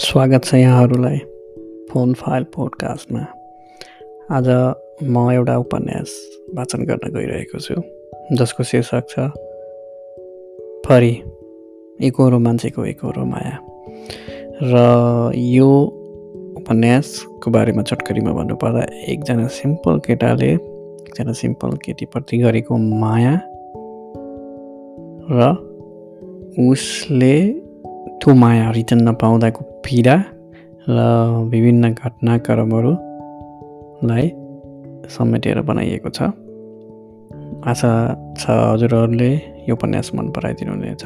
स्वागत छ यहाँहरूलाई फोन फाइल पोडकास्टमा। आज म एउटा उपन्यास वाचन गर्न गइरहेको छु जसको शीर्षक छ फरि एकहोरो मान्छेको एकहोरो माया। र यो उपन्यासको बारेमा चटकरीमा भन्नुपर्दा एकजना सिम्पल केटाले एकजना सिम्पल केटीप्रति गरेको माया र उसले त्यो माया रिटर्न नपाउँदाको पीडा र विभिन्न घटनाक्रमहरूलाई समेटेर बनाइएको छ आशा छ हजुरहरूले यो उपन्यास मन पराइदिनुहुनेछ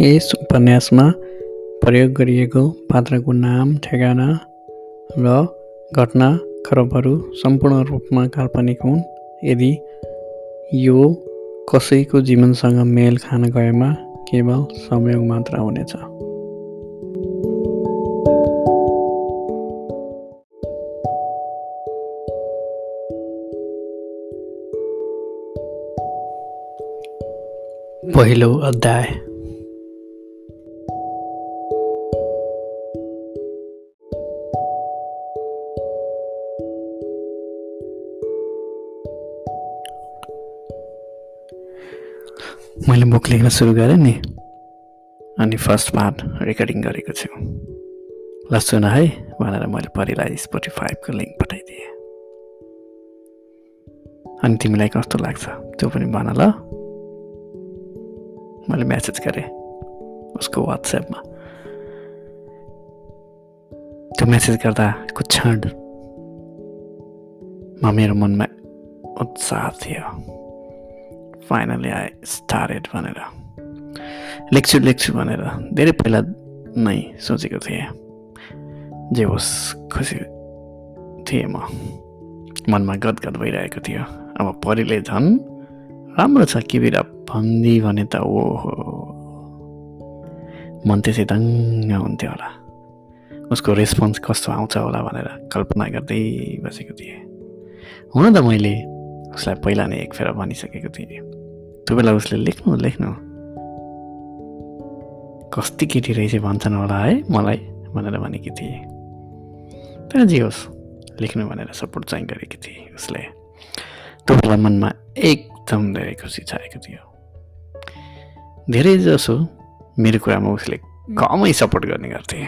यस उपन्यासमा प्रयोग गरिएको पात्रको नाम ठेगाना र घटना खरबहरू सम्पूर्ण रूपमा काल्पनिक हुन्। यदि यो कसैको जीवनसँग मेल खान गएमा केवल संयोग मात्र हुनेछ। पहिलो अध्याय। मैले बुक लेख्न सुरु गरेँ नि। अनि फर्स्ट पार्ट रेकर्डिङ गरेको छु। ल सुन है भनेर मैले परिलाई स्पोटिफाइभको लिङ्क पठाइदिएँ। अनि तिमीलाई कस्तो लाग्छ? त्यो पनि भन ल। मैले म्यासेज गरेँ उसको वाट्सएपमा त्यो म्यासेज गर्दाको क्षणमा मेरो मनमा उत्साह थियो। फाइनली आई स्टार्टेड भनेर। लेख्छु लेख्छु भनेर। धेरै पहिला नै सोचेको थिएँ जे होस् खुसी थिएँ म। मनमा गदगद भइरहेको थियो। अब परिले झन् राम्रो छ किबिरा भन्दी भने त ओहो। मन त्यसै दङ्ग हुन्थ्यो होला। उसको रेस्पोन्स कस्तो आउँछ होला भनेर कल्पना गर्दै बसेको थिएँ। हुन त मैले उसलाई पहिला नै एक फेर भनिसकेको थिएँ। त्यो उसले लेख्नु लेख्नु कति केटी रहेछ भन्छन् होला है मलाई भनेर भनेकी थिए। तर जे होस् लेख्नु भनेर सपोर्ट चाहिँ गरेकी थिए उसले। त्यो बेला मनमा एकदम धेरै खुसी छाएको थियो। धेरै जसो मेरो कुरामा उसले कमै सपोर्ट गर्ने गर्थे।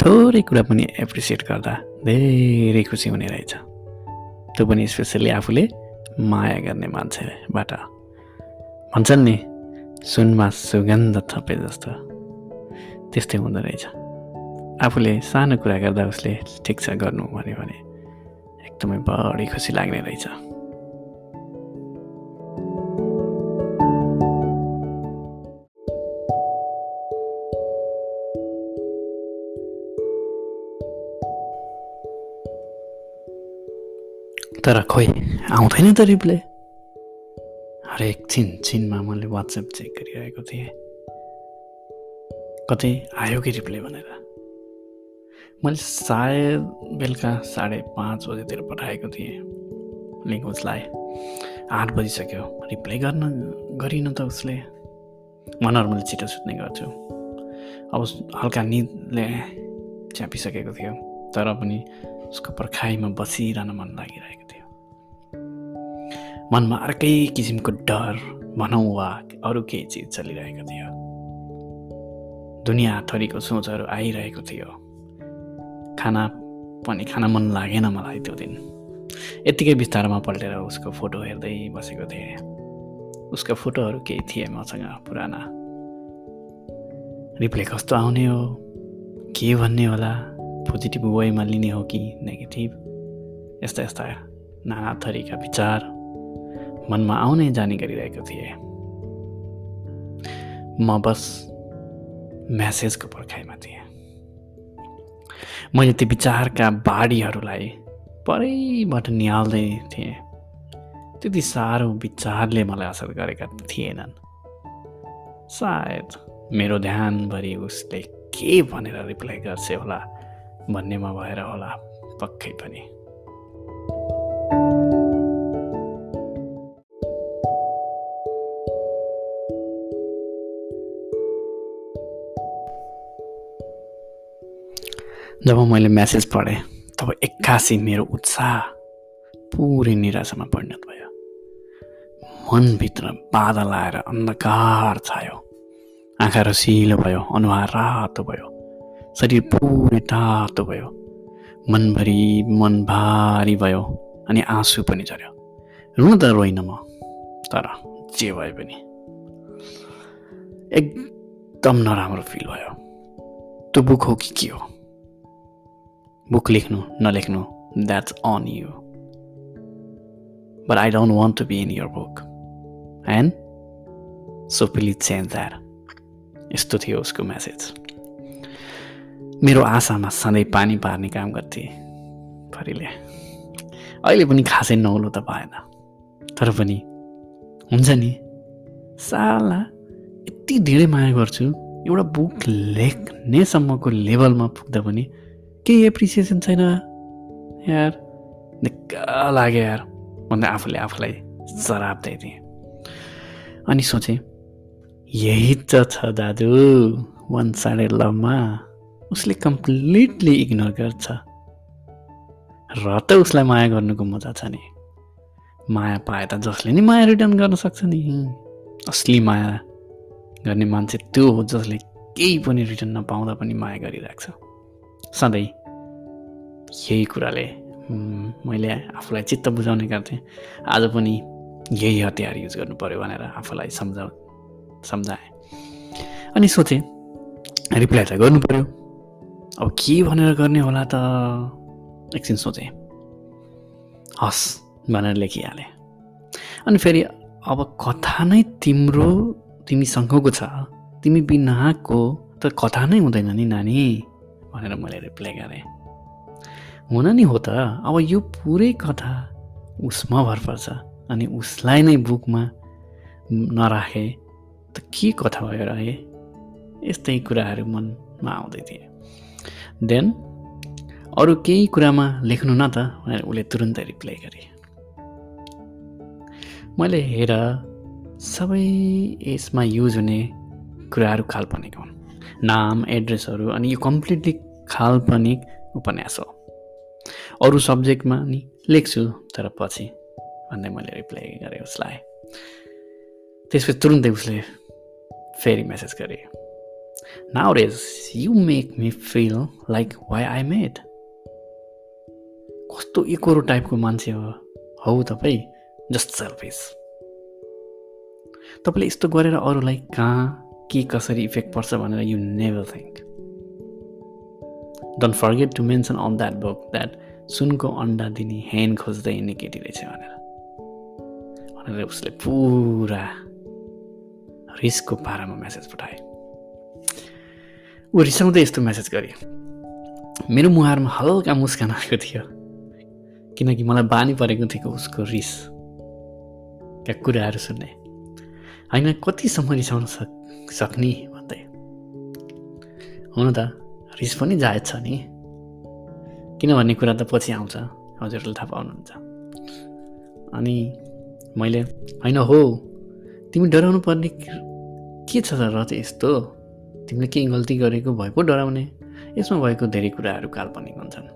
थोरै कुरा पनि एप्रिसिएट गर्दा धेरै खुसी हुने रहेछ। त्यो पनि स्पेसली आफूले माया गर्ने मान्छेबाट। भन्छन् नि सुनमा सुगन्ध थपे जस्तो। त्यस्तै हुँदो रहेछ। आफूले सानो कुरा गर्दा उसले ठिक छ गर्नु भन्यो भने एकदमै बढी खुसी लाग्ने रहेछ। तर खोइ आउँदैन त रिप्ले। हरेक छिन छिनमा मैले वाट्सएप चेक गरिरहेको थिएँ। कतै आयो कि रिप्ले भनेर। मैले सायद बेलुका साढे पाँच बजीतिर पठाएको थिएँ। लिङ्क उसलाई आठ बजिसक्यो। रिप्लाई गर्न गरिनँ त उसले। म नर्मली छिटो सुत्ने गर्छु। अब हल्का निदले च्यापिसकेको थियो। तर पनि उसको पर्खाइमा बसिरहन मन लागिरहेको थियो। मनमा अर्कै किसिमको डर भनौँ वा अरू केही चिज चलिरहेको थियो। दुनियाँ थरीको सोचहरू आइरहेको थियो। खाना पनि खान मन लागेन मलाई त्यो दिन। यत्तिकै बिस्तारमा पल्टेर उसको फोटो हेर्दै बसेको थिएँ। उसको फोटोहरू केही थिए मसँग पुराना। रिप्ले कस्तो आउने हो? के भन्ने होला? पोजिटिभ वेमा लिने हो कि नेगेटिभ? यस्ता यस्ता नाना थरीका विचार। मनमा आउनै जाने गरिरहेको थिएँ। म बस म्यासेजको पर्खाइमा थिएँ। मैले त्यो विचारका बाढीहरूलाई परैबाट निहाल्दै थिएँ। त्यति साह्रो विचारले मलाई असर गरेका थिएनन्। सायद मेरो ध्यानभरि उसले के भनेर रिप्लाई गर्छ होला भन्नेमा भएर होला पक्कै पनि। जब मैले म्यासेज पढेँ तब एक्कासी मेरो उत्साह पुरै निराशामा परिणत भयो। मनभित्र बादल आएर अन्धकार छायो। आँखा रसिलो भयो अनुहार रातो भयो। शरीर पुरै तातो भयो। मनभरि मन भारी भयो अनि आँसु पनि झऱ्यो। रुन त रोइन म तर जे भए पनि। एकदम नराम्रो फिल भयो। त्यो बुक हो कि के हो? बुक लेख्नु नलेख्नु that's on you but I don't want to be in your book and so please change that यस्तो थियो उसको म्यासेज मेरो आशामा सधैँ पानी पार्ने काम गर्थे फरिले अहिले पनि खासै नौलो त भएन तर पनि हुन्छ नि साला यति धेरै माया गर्छु एउटा बुक लेख्नेसम्मको लेभलमा पुग्दा पनि केही एप्रिसिएसन छैन यार निक्क लाग्यो यार भन्दा आफूले आफूलाई शराब दिएँ अनि सोचेँ यही त छ दाजु वान साइडेड लभमा उसले कम्प्लिटली इग्नोर गर्छ र त उसलाई माया गर्नुको मजा छ नि माया पाए त जसले नि माया रिटर्न गर्न सक्छ नि असली माया गर्ने मान्छे त्यो हो जसले केही पनि रिटर्न नपाउँदा पनि माया गरिरहेको छ सधैँ यही कुराले मैले आफूलाई चित्त बुझाउने गर्थेँ। आज पनि यही हतियार युज गर्नु पऱ्यो भनेर आफूलाई सम्झाउ सम्झाएँ। अनि सोचेँ रिप्लाई त गर्नु पऱ्यो अब के भनेर गर्ने होला त? एकछिन सोचेँ। हस् भनेर लेखिहालेँ। अनि फेरि अब कथा नै तिम्रो तिमीसँगको छ। तिमी बिनाको त कथा नै हुँदैन नि नानी। भनेर मैले रिप्लाई गरेँ। हुन नि हो त अब यो पुरै कथा उसमा भर पर्छ अनि उसलाई नै बुकमा नराखे त के कथा भयो र है? यस्तै कुराहरू मनमा आउँदै थिए। देन अरू केही कुरामा लेख्नु न त भनेर उसले तुरुन्तै रिप्लाई गरे। मैले हेर सबै यसमा युज हुने कुराहरू काल्पनिक हुन्। नाम एड्रेसहरू अनि यो कम्प्लिटली काल्पनिक उपन्यास हो। अरू सब्जेक्टमा नि लेख्छु तर पछि भन्दै मैले रिप्लाई गरेँ उसलाई। त्यसपछि तुरुन्तै उसले फेरि मेसेज गरेँ। Now raise you make me feel like why I made कस्तो इकोरो टाइपको मान्छे हो हौ तपाईँ जस्ट सेल्फिस तपाईँले यस्तो गरेर अरूलाई कहाँ के कसरी इफेक्ट पर्छ भनेर you never think don't forget to mention on that book that सुनको अन्डा दिने हेन खोज्दै हिँड्ने केटी रहेछ भनेर भनेर उसले पुरा रिसको पारामा म्यासेज पठाए ऊ रिसाउँदै यस्तो म्यासेज गरे मेरो मुहारमा हल्का मुस्कान आएको थियो किनकि मलाई बानी परेको थियो उसको रिस क्या कुराहरू सुन्ने होइन कतिसम्म रिसाउन सक् सक्ने भन्दै हुन त रिस पनि जायज छ नि। किनभने कुरा त पछि आउँछ। हजुरहरूले थाहा पाउनुहुन्छ। अनि मैले होइन हो तिमी डराउनु पर्ने के छ र चाहिँ यस्तो? तिमीले केही गल्ती गरेको भए पो डराउने। यसमा भएको धेरै कुराहरू काल्पनिक हुन्छन्।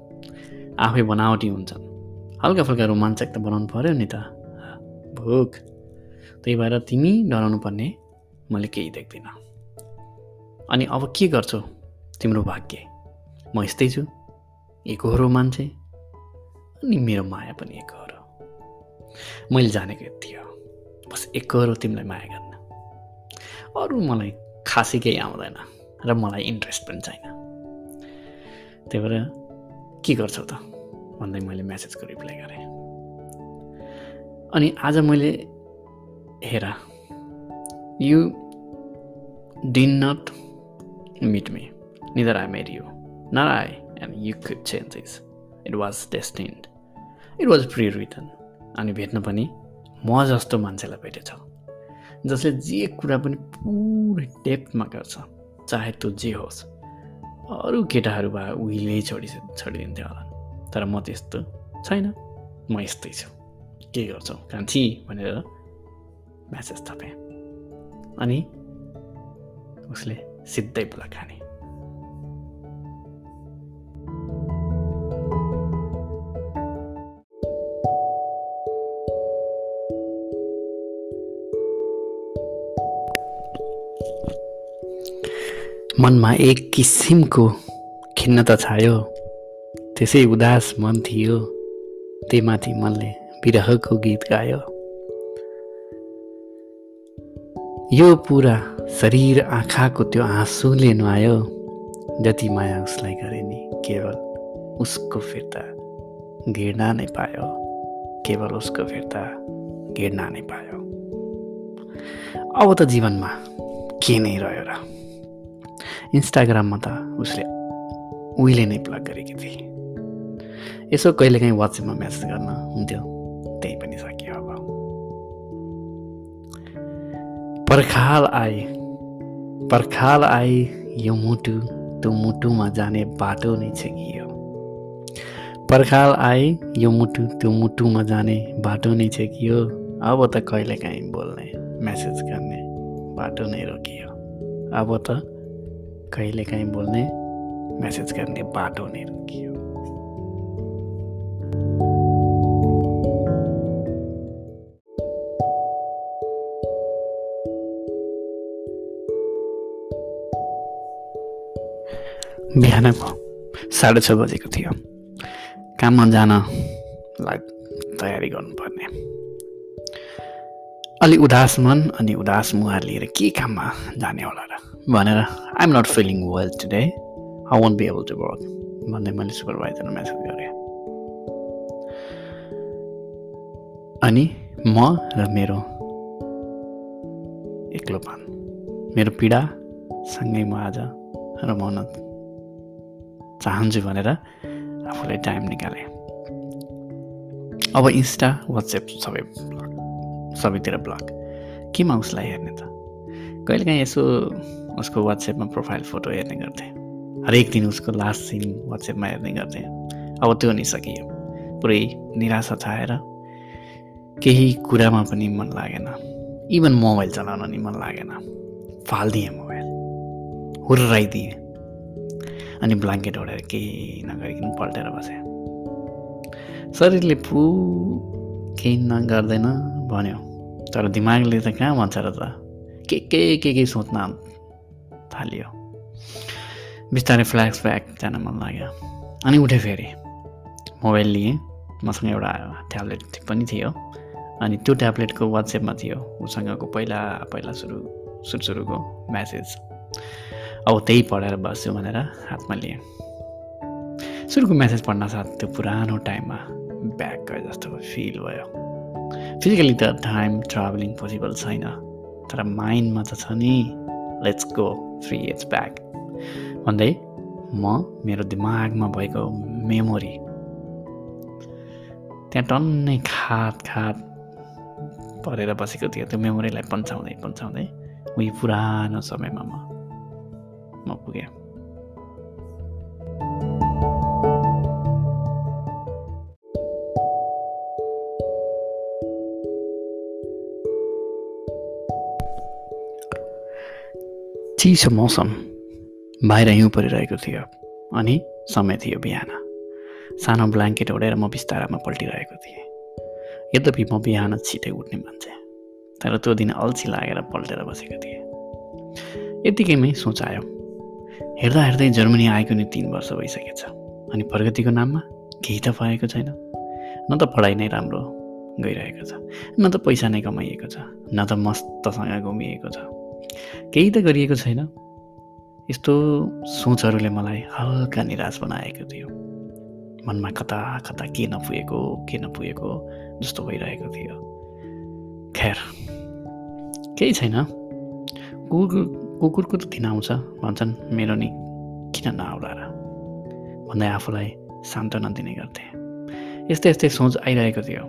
आफै बनावटी हुन्छन्। हल्का फुल्का रोमाञ्चक त बनाउनु पऱ्यो नि त। भोक। त्यही भएर तिमी डराउनु पर्ने मैले केही देख्दिनँ। अनि अब के गर्छौ? तिम्रो भाग्य। म यस्तै छु। एकहोरो मान्छे अनि मेरो माया पनि एकहोरो मैले जानेको यति हो। बस एकहोरो तिमीलाई माया गर्न। अरू मलाई खासै केही आउँदैन र मलाई इन्ट्रेस्ट पनि छैन। त्यही भएर के गर्छौ त? भन्दै मैले म्यासेजको रिप्लाई गरेँ। अनि आज मैले हेर you didn't not meet me neither I made you not I and you could change this. It was destined. It was pre-written. अनि भेट्न पनि म जस्तो मान्छेलाई भेटेछ। जसले जे कुरा पनि पुरै डेप्थमा गर्छ चाहे त्यो जे होस्। अरू केटाहरू भए उहिले छोडि छोडिदिन्थ्यो होला। तर म त्यस्तो छैन। म यस्तै छु। के गर्छौ कान्छी? भनेर म्यासेज थपेँ। अनि उसले सिधै बुला खाने। मनमा एक किसिमको खिन्नता छायो। त्यसै उदास मन थियो। त्यही माथि मनले विरहको गीत गायो। यो पुरा शरीर आँखाको त्यो आँसुले नुहायो। जति माया उसलाई गरे नि केवल उसको फिर्ता गिर्ना नै पायो। केवल उसको फिर्ता गिर्ना नै पायो। अब त जीवनमा के नै रह्यो र। इन्स्टाग्राममा त उसले उहिले नै प्लग गरेकी थिए। यसो कहिलेकाहीँ वाट्सएपमा म्यासेज गर्न हुन्थ्यो त्यही पनि सकियो अब। पर्खाल आए पर्खाल आए यो मुटु त्यो मुटुमा जाने बाटो नै छ कि यो पर्खाल आए यो मुटु त्यो मुटुमा जाने बाटो नै छ कि यो अब त कहिलेकाहीँ बोल्ने म्यासेज गर्ने बाटो नै रोकियो। अब त कहिलेकाहीँ बोल्ने म्यासेज गर्ने बाटो नै रोकियो बिहानको साढे छ बजेको थियो काममा जानलाई तयारी गर्नुपर्ने अलि उदास मन अनि उदास मुहार लिएर के काममा जाने होला र? भनेर I'm not feeling well today I won't be able to work भन्दै मैले सुपरभाइजरलाई म्यासेज गरेँ अनि म र मेरो एक्लोपन मेरो पीडासँगै म आज रमाउन चाहन्छु भनेर आफूलाई टाइम निकालेँ अब इन्स्टा वाट्सएप सबै सबैतिर ब्लग केमा उसलाई हेर्ने त कहिलेकाहीँ यसो उसको वाट्सएपमा प्रोफाइल फोटो हेर्ने गर्थेँ। हरेक दिन उसको लास्ट सिन वाट्सएपमा हेर्ने गर्थेँ। अब त्यो नि सकियो पुरै निराशा छाएर केही कुरामा पनि मन लागेन। इभन मोबाइल चलाउन नि मन लागेन। फालिदिएँ मोबाइल हुर्राइदिएँ। अनि ब्ल्याङ्केट ओढेर केही नगरिकन पल्टेर बसेँ। शरीरले पु केही नगर्दैन भन्यो। तर दिमागले त कहाँ भन्छ र त? के के के के सोच्न थाल्यो बिस्तारै फ्ल्याक्स ब्याक जान मन लाग्यो। अनि उठेँ फेरि। मोबाइल लिएँ। मसँग एउटा ट्याब्लेट पनि थियो। अनि त्यो ट्याब्लेटको वाट्सएपमा थियो। उसँगको पहिला पहिला सुरु सुरु सुरुको म्यासेज अब त्यही पढेर बस्छु भनेर हातमा लिएँ। सुरुको म्यासेज पढ्न साथ त्यो पुरानो टाइममा ब्याक गए जस्तो फिल भयो। फिजिकली त टाइम ट्राभलिङ पोसिबल छैन। तर माइन्डमा त छ नि। Let's go three years back भन्दै म मेरो दिमागमा भएको मेमोरी त्यहाँ टन्नै खात खात परेर बसेको थियो। त्यो मेमोरीलाई पन्छाउँदै पन्छाउँदै उही पुरानो समयमा म म पुगेँ। चिसो मौसम। बाहिर हिउँ परिरहेको थियो अनि समय थियो बिहान। सानो ब्ल्याङ्केट ओढेर म बिस्तारामा पल्टिरहेको थिएँ। यद्यपि म बिहान छिटै उठ्ने मान्छे तर त्यो दिन अल्छी लागेर पल्टेर बसेको थिएँ। यतिकैमै सोच आयो हेर्दा हेर्दै जर्मनी आएको नि तिन वर्ष भइसकेछ अनि प्रगतिको नाममा केही त पाएको छैन। न त पढाइ नै राम्रो गइरहेको छ न त पैसा नै कमाइएको छ न त मस्तसँग घुमिएको छ। केही त गरिएको छैन। यस्तो सोचहरूले मलाई हल्का निराश बनाएको थियो। मनमा कता कता के नपुगेको के नपुगेको जस्तो भइरहेको थियो। खैर केही छैन। कुकुरको त दिन आउँछ भन्छन् मेरो नि किन नआउला र? भन्दै आफूलाई सान्त्वना दिने गर्थे। यस्तै यस्तै सोच आइरहेको थियो।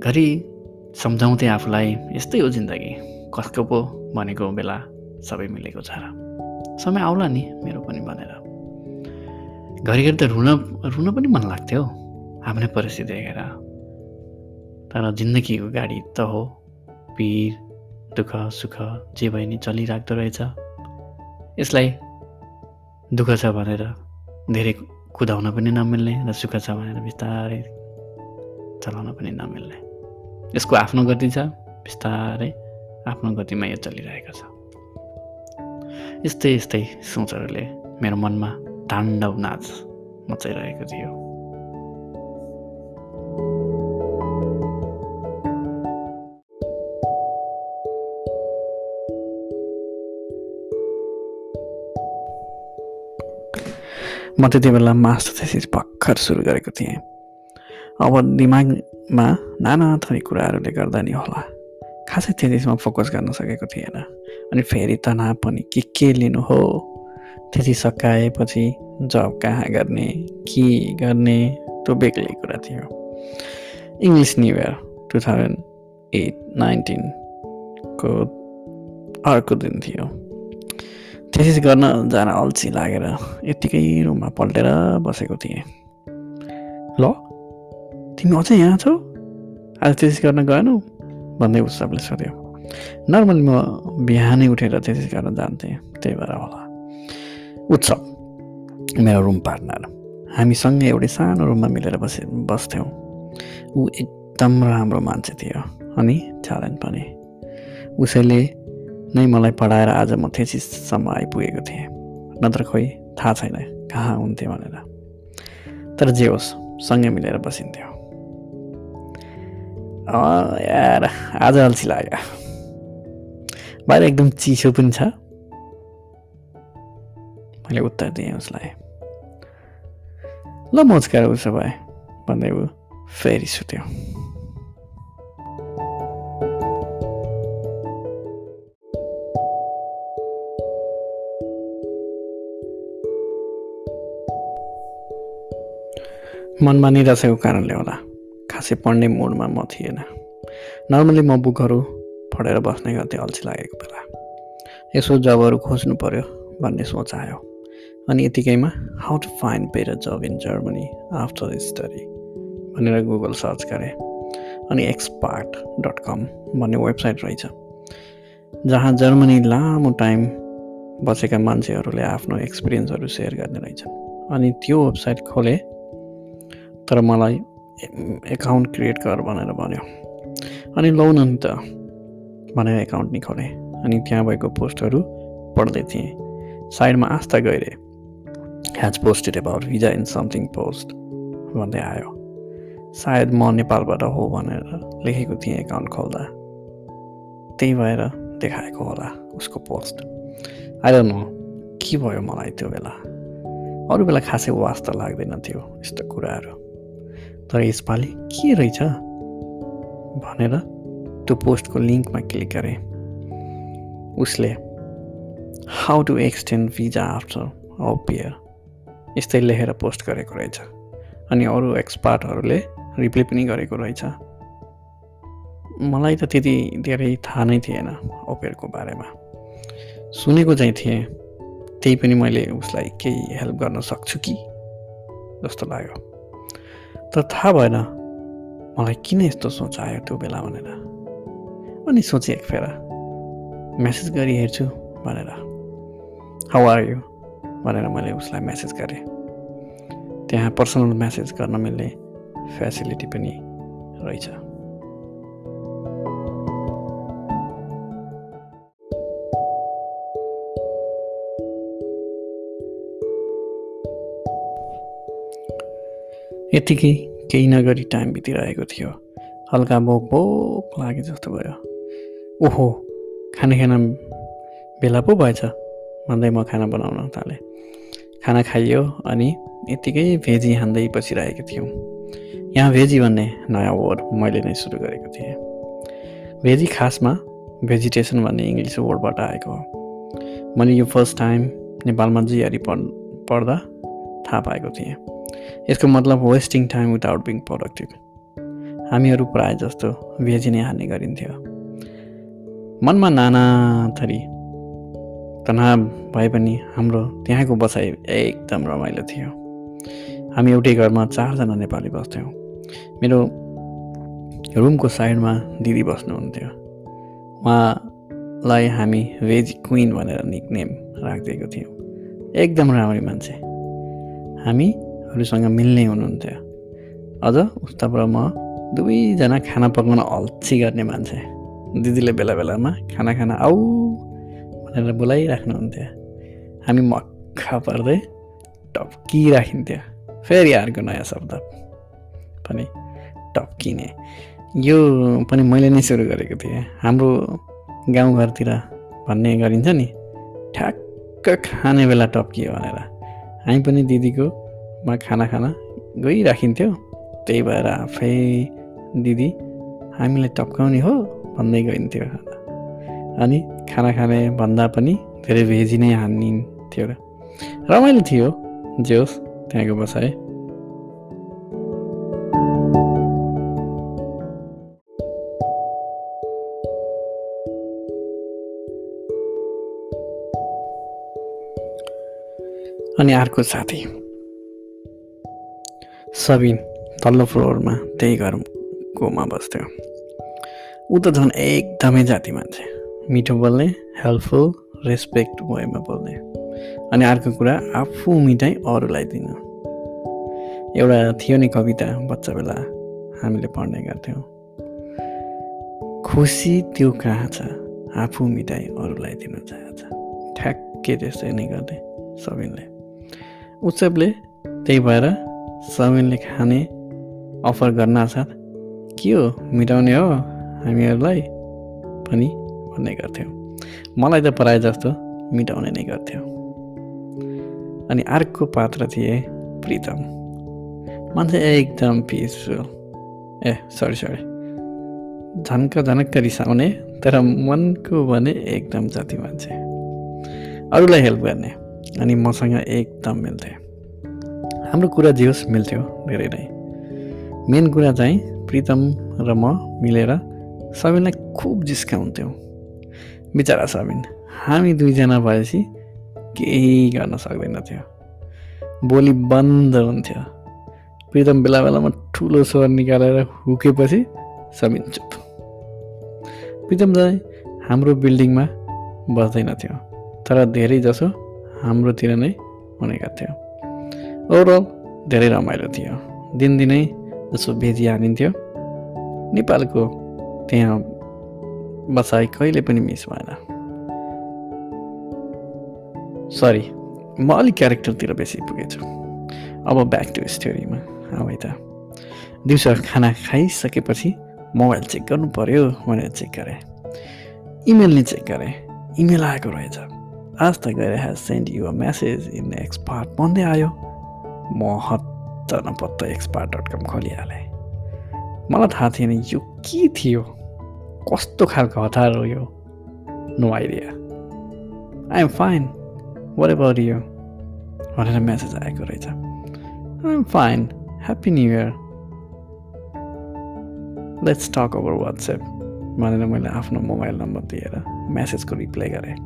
घरि सम्झाउँथे आफूलाई यस्तै हो जिन्दगी। कसको पो भनेको बेला सबै मिलेको छ र। समय आउला नि मेरो पनि भनेर। घरिघरि त रुन रुन पनि मन लाग्थ्यो आफ्नै परिस्थिति देखेर तर जिन्दगीको गाडी त हो पिर दुःख सुख जे भए नि चलिराख्दो रहेछ। यसलाई दुःख छ भनेर धेरै कुदाउन पनि नमिल्ने र सुख छ भनेर बिस्तारै चलाउन पनि नमिल्ने। यसको आफ्नो गति छ बिस्तारै आफ्नो गतिमा यो चलिरहेको छ। यस्तै यस्तै सोचहरूले मेरो मनमा ताण्डव नाच मचाइरहेको थियो। म त्यति बेला मास्टर थेसिस भर्खर सुरु गरेको थिएँ। अब दिमागमा नाना थरी कुराहरूले गर्दा नि होला। खासै थेसिसमा फोकस गर्न सकेको थिएन। अनि फेरि तनाव पनि के के लिनु हो? त्यति सकाएपछि जब कहाँ गर्ने के गर्ने त्यो बेग्लै कुरा थियो। English new year two thousand eight नाइन्टिनको अर्को दिन थियो। थेसिस गर्न जान अल्छी लागेर यत्तिकै रुममा पल्टेर बसेको थिएँ। ल तिमी अझै यहाँ छौ? आज थेसिस गर्न गएनौ? भन्दै उत्सवले सोध्यो। नर्मली म बिहानै उठेर थेसिस गर्न जान्थेँ त्यही भएर होला। उत्सव मेरो रुम पार्टनर हामीसँगै एउटै सानो रुममा मिलेर बसे बस्थ्यौँ। ऊ एकदम राम्रो मान्छे थियो अनि च्यालेन्ज पनि। उसैले नै मलाई पढाएर आज म थेसिससम्म आइपुगेको थिएँ। नत्र खोइ थाहा छैन कहाँ हुन्थेँ भनेर। तर जे होस् सँगै मिलेर बसिन्थ्यो। यार आज अल्छी लाग्यो। बाहिर एकदम चिसो पनि छ। मैले उत्तर दिएँ उसलाई। ल मोजकार उसो भए भन्दै ऊ फेरि सुत्यो। मनमा निराशाको कारणले होला। खासै पढ्ने मुडमा म थिएन। नर्मली म बुकहरू पढेर बस्ने गर्थेँ अल्छी लागेको बेला। यसो जबहरू खोज्नु पर्यो भन्ने सोच आयो। अनि यतिकैमा how to find better job in Germany after study भनेर गुगल सर्च गरेँ। अनि एक्सपार्ट डट कम भन्ने वेबसाइट रहेछ जहाँ जर्मनी लामो टाइम बसेका मान्छेहरूले आफ्नो एक्सपिरियन्सहरू सेयर गर्ने रहेछन्। अनि त्यो वेबसाइट खोले तर मलाई एकाउन्ट क्रिएट गर भनेर भन्यो अनि लौ न त भनेर एकाउन्ट नि खोलेँ अनि त्यहाँ भएको पोस्टहरू पढ्दै थिएँ साइडमा Aastha Gaire has posted about visa in something post भन्दै आयो सायद म नेपालबाट हो भनेर लेखेको थिएँ एकाउन्ट खोल्दा त्यही भएर देखाएको होला उसको पोस्ट आएर न के भयो मलाई त्यो बेला अरू बेला खासै वास्ता लाग्दैन थियो यस्तो कुराहरू तर यसपालि के रहेछ? भनेर त्यो पोस्टको लिङ्कमा क्लिक गरेँ। उसले how to extend visa after a यस्तै लेखेर पोस्ट गरेको रहेछ। अनि अरू एक्सपर्टहरूले रिप्लाई पनि गरेको रहेछ। मलाई त त्यति धेरै थाहा नै थिएन ओपेरको बारेमा। सुनेको चाहिँ थिएँ त्यही पनि मैले उसलाई केही हेल्प गर्न सक्छु कि? जस्तो लाग्यो। तर थाहा भएन मलाई किन यस्तो सोच आयो त्यो बेला? भनेर। अनि सोचेँ एक फेर मेसेज गरी हेर्छु भनेर। हाउ आर यु भनेर मैले उसलाई मेसेज गरेँ। त्यहाँ पर्सनल मेसेज गर्न मिल्ने फेसिलिटी पनि रहेछ। यत्तिकै केही नगरी टाइम बितिरहेको थियो। हल्का बोक बोक लागे जस्तो भयो। ओहो खाना खाना बेला पो भएछ। भन्दै म खाना बनाउन थालेँ। खाना खाइयो अनि यत्तिकै भेजी हान्दै बसिरहेको थियौँ। यहाँ भेजी भन्ने नयाँ वर्ड मैले नै सुरु गरेको थिएँ। भेजी खासमा भेजिटेसन भन्ने इङ्ग्लिस वर्डबाट आएको हो। मैले यो फर्स्ट टाइम नेपालमा जिआरी पढ पढ्दा थाहा पाएको थिएँ। यसको मतलब wasting time without being productive हामीहरू प्रायः जस्तो भेजी नै हान्ने गरिन्थ्यो। मनमा नाना थरी तनाव भए पनि हाम्रो त्यहाँको बसाइ एकदम रमाइलो थियो। हामी एउटै घरमा चारजना नेपाली बस्थ्यौँ। मेरो रुमको साइडमा दिदी बस्नुहुन्थ्यो। उहाँलाई हामी भेज क्विन भनेर निकनेम राखिदिएको थियौँ। एकदम राम्री मान्छे। हामी हरूसँग मिल्ने हुनुहुन्थ्यो। अझ उस्ताबाट म दुवैजना खाना पकाउन अल्छी गर्ने मान्छे। दिदीले बेला बेलामा खाना खाना आऊ भनेर बोलाइराख्नुहुन्थ्यो। हामी मक्खा पर्दै टप्किराखिन्थ्यो। फेरि अर्को नयाँ शब्द पनि टप्किने। यो पनि मैले नै सुरु गरेको थिएँ। हाम्रो गाउँघरतिर भन्ने गरिन्छ नि ठ्याक्क खाने बेला टप्कियो भनेर। हामी पनि दिदीकोमा खाना खान गइराखिन्थ्यो। त्यही भएर आफै दिदी हामीलाई टप्काउने हो भन्दै गइन्थ्यो अनि खाना खाने भन्दा पनि धेरै भेजी नै हानिन्थ्यो र रमाइलो थियो जे होस् त्यहाँको बसाइ। अनि अर्को साथी। सबिन तल्लो फ्लोरमा त्यही घरकोमा बस्थ्यो। ऊ त झन् एकदमै जाति मान्छे। मिठो बोल्ने हेल्पफुल रेस्पेक्ट वेमा बोल्ने। अनि अर्को कुरा आफू मिठाई अरूलाई दिनु। एउटा थियो नि कविता बच्चा बेला हामीले पढ्ने गर्थ्यौँ। खुसी त्यो कहाँ छ? आफू मिठाई अरूलाई दिनु चाहन्छ ठ्याक्कै त्यस्तै नै गर्ने सबिनले उत्सवले त्यही भएर सबिनले खाने अफर गर्न साथ के हो? मिटाउने हो हामीहरूलाई? पनि भन्ने गर्थ्यौँ। मलाई त प्रायः जस्तो मिटाउने नै गर्थ्यो। अनि अर्को पात्र थिए प्रितम। मान्छे एकदम पिसफुल ए सरी सरी झन्क झनक्क रिसाउने तर मनको भने एकदम जाति मान्छे। अरूलाई हेल्प गर्ने। अनि मसँग एकदम मिल्थे। हाम्रो कुरा जे होस् मिल्थ्यो धेरै नै। मेन कुरा चाहिँ प्रितम र म मिलेर सबैलाई खुब जिस्काउँथ्यौँ बिचरा सबिन हामी दुईजना भएपछि केही गर्न सक्दैनथ्यो। बोली बन्द हुन्थ्यो। प्रितम बेला बेलामा ठुलो स्वर निकालेर हुकेपछि सबिन चुप। प्रितम चाहिँ हाम्रो बिल्डिङमा बस्दैनथ्यो तर धेरै जसो हाम्रोतिर नै हुने गर्थ्यो ओभरअल धेरै रमाइलो थियो। दिनदिनै जसो भेजी हानिन्थ्यो नेपालको त्यहाँ बसाइ कहिले पनि मिस भएन। सरी म अलिक क्यारेक्टरतिर बेसी पुगेछु। अब ब्याक टु स्टोरीमा अब त। दिउँसो खाना खाइसकेपछि मोबाइल चेक गर्नु पऱ्यो भनेर चेक गरेँ। इमेल नै चेक गरेँ। इमेल आएको रहेछ। आज त गएर has send you a message in expert भन्दै आयो। म हत्त नपत्त एक्सपार्ट डट कम खोलिहालेँ। मलाई थाहा थिएन यो के थियो? कस्तो खालको हतार हो यो? No idea I'm fine whatever यो भनेर मेसेज आएको रहेछ। I'm fine happy new year let's talk over WhatsApp भनेर मैले आफ्नो मोबाइल नम्बर दिएर मेसेजको रिप्लाई गरेँ।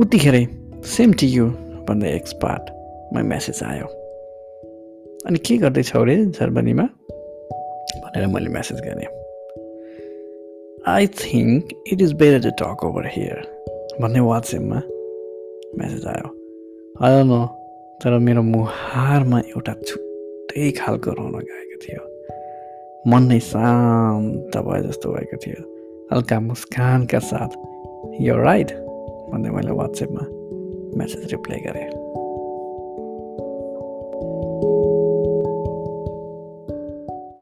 उतिखेरै सेम टु यु भन्दै एक्सपार्टमा मेसेज आयो। अनि के गर्दैछौ अरे जर्मनीमा? भनेर मैले मेसेज गरेँ। I think it is better to talk over here भन्ने वाट्सएपमा मेसेज आयो। होइन न तर मेरो मुहारमा एउटा छुट्टै खालको रौनक आएको थियो। मन नै शान्त भए जस्तो भएको थियो। हल्का मुस्कानका साथ यो राइट भन्दै मैले वाट्सएपमा मेसेज रिप्लाई गरेँ।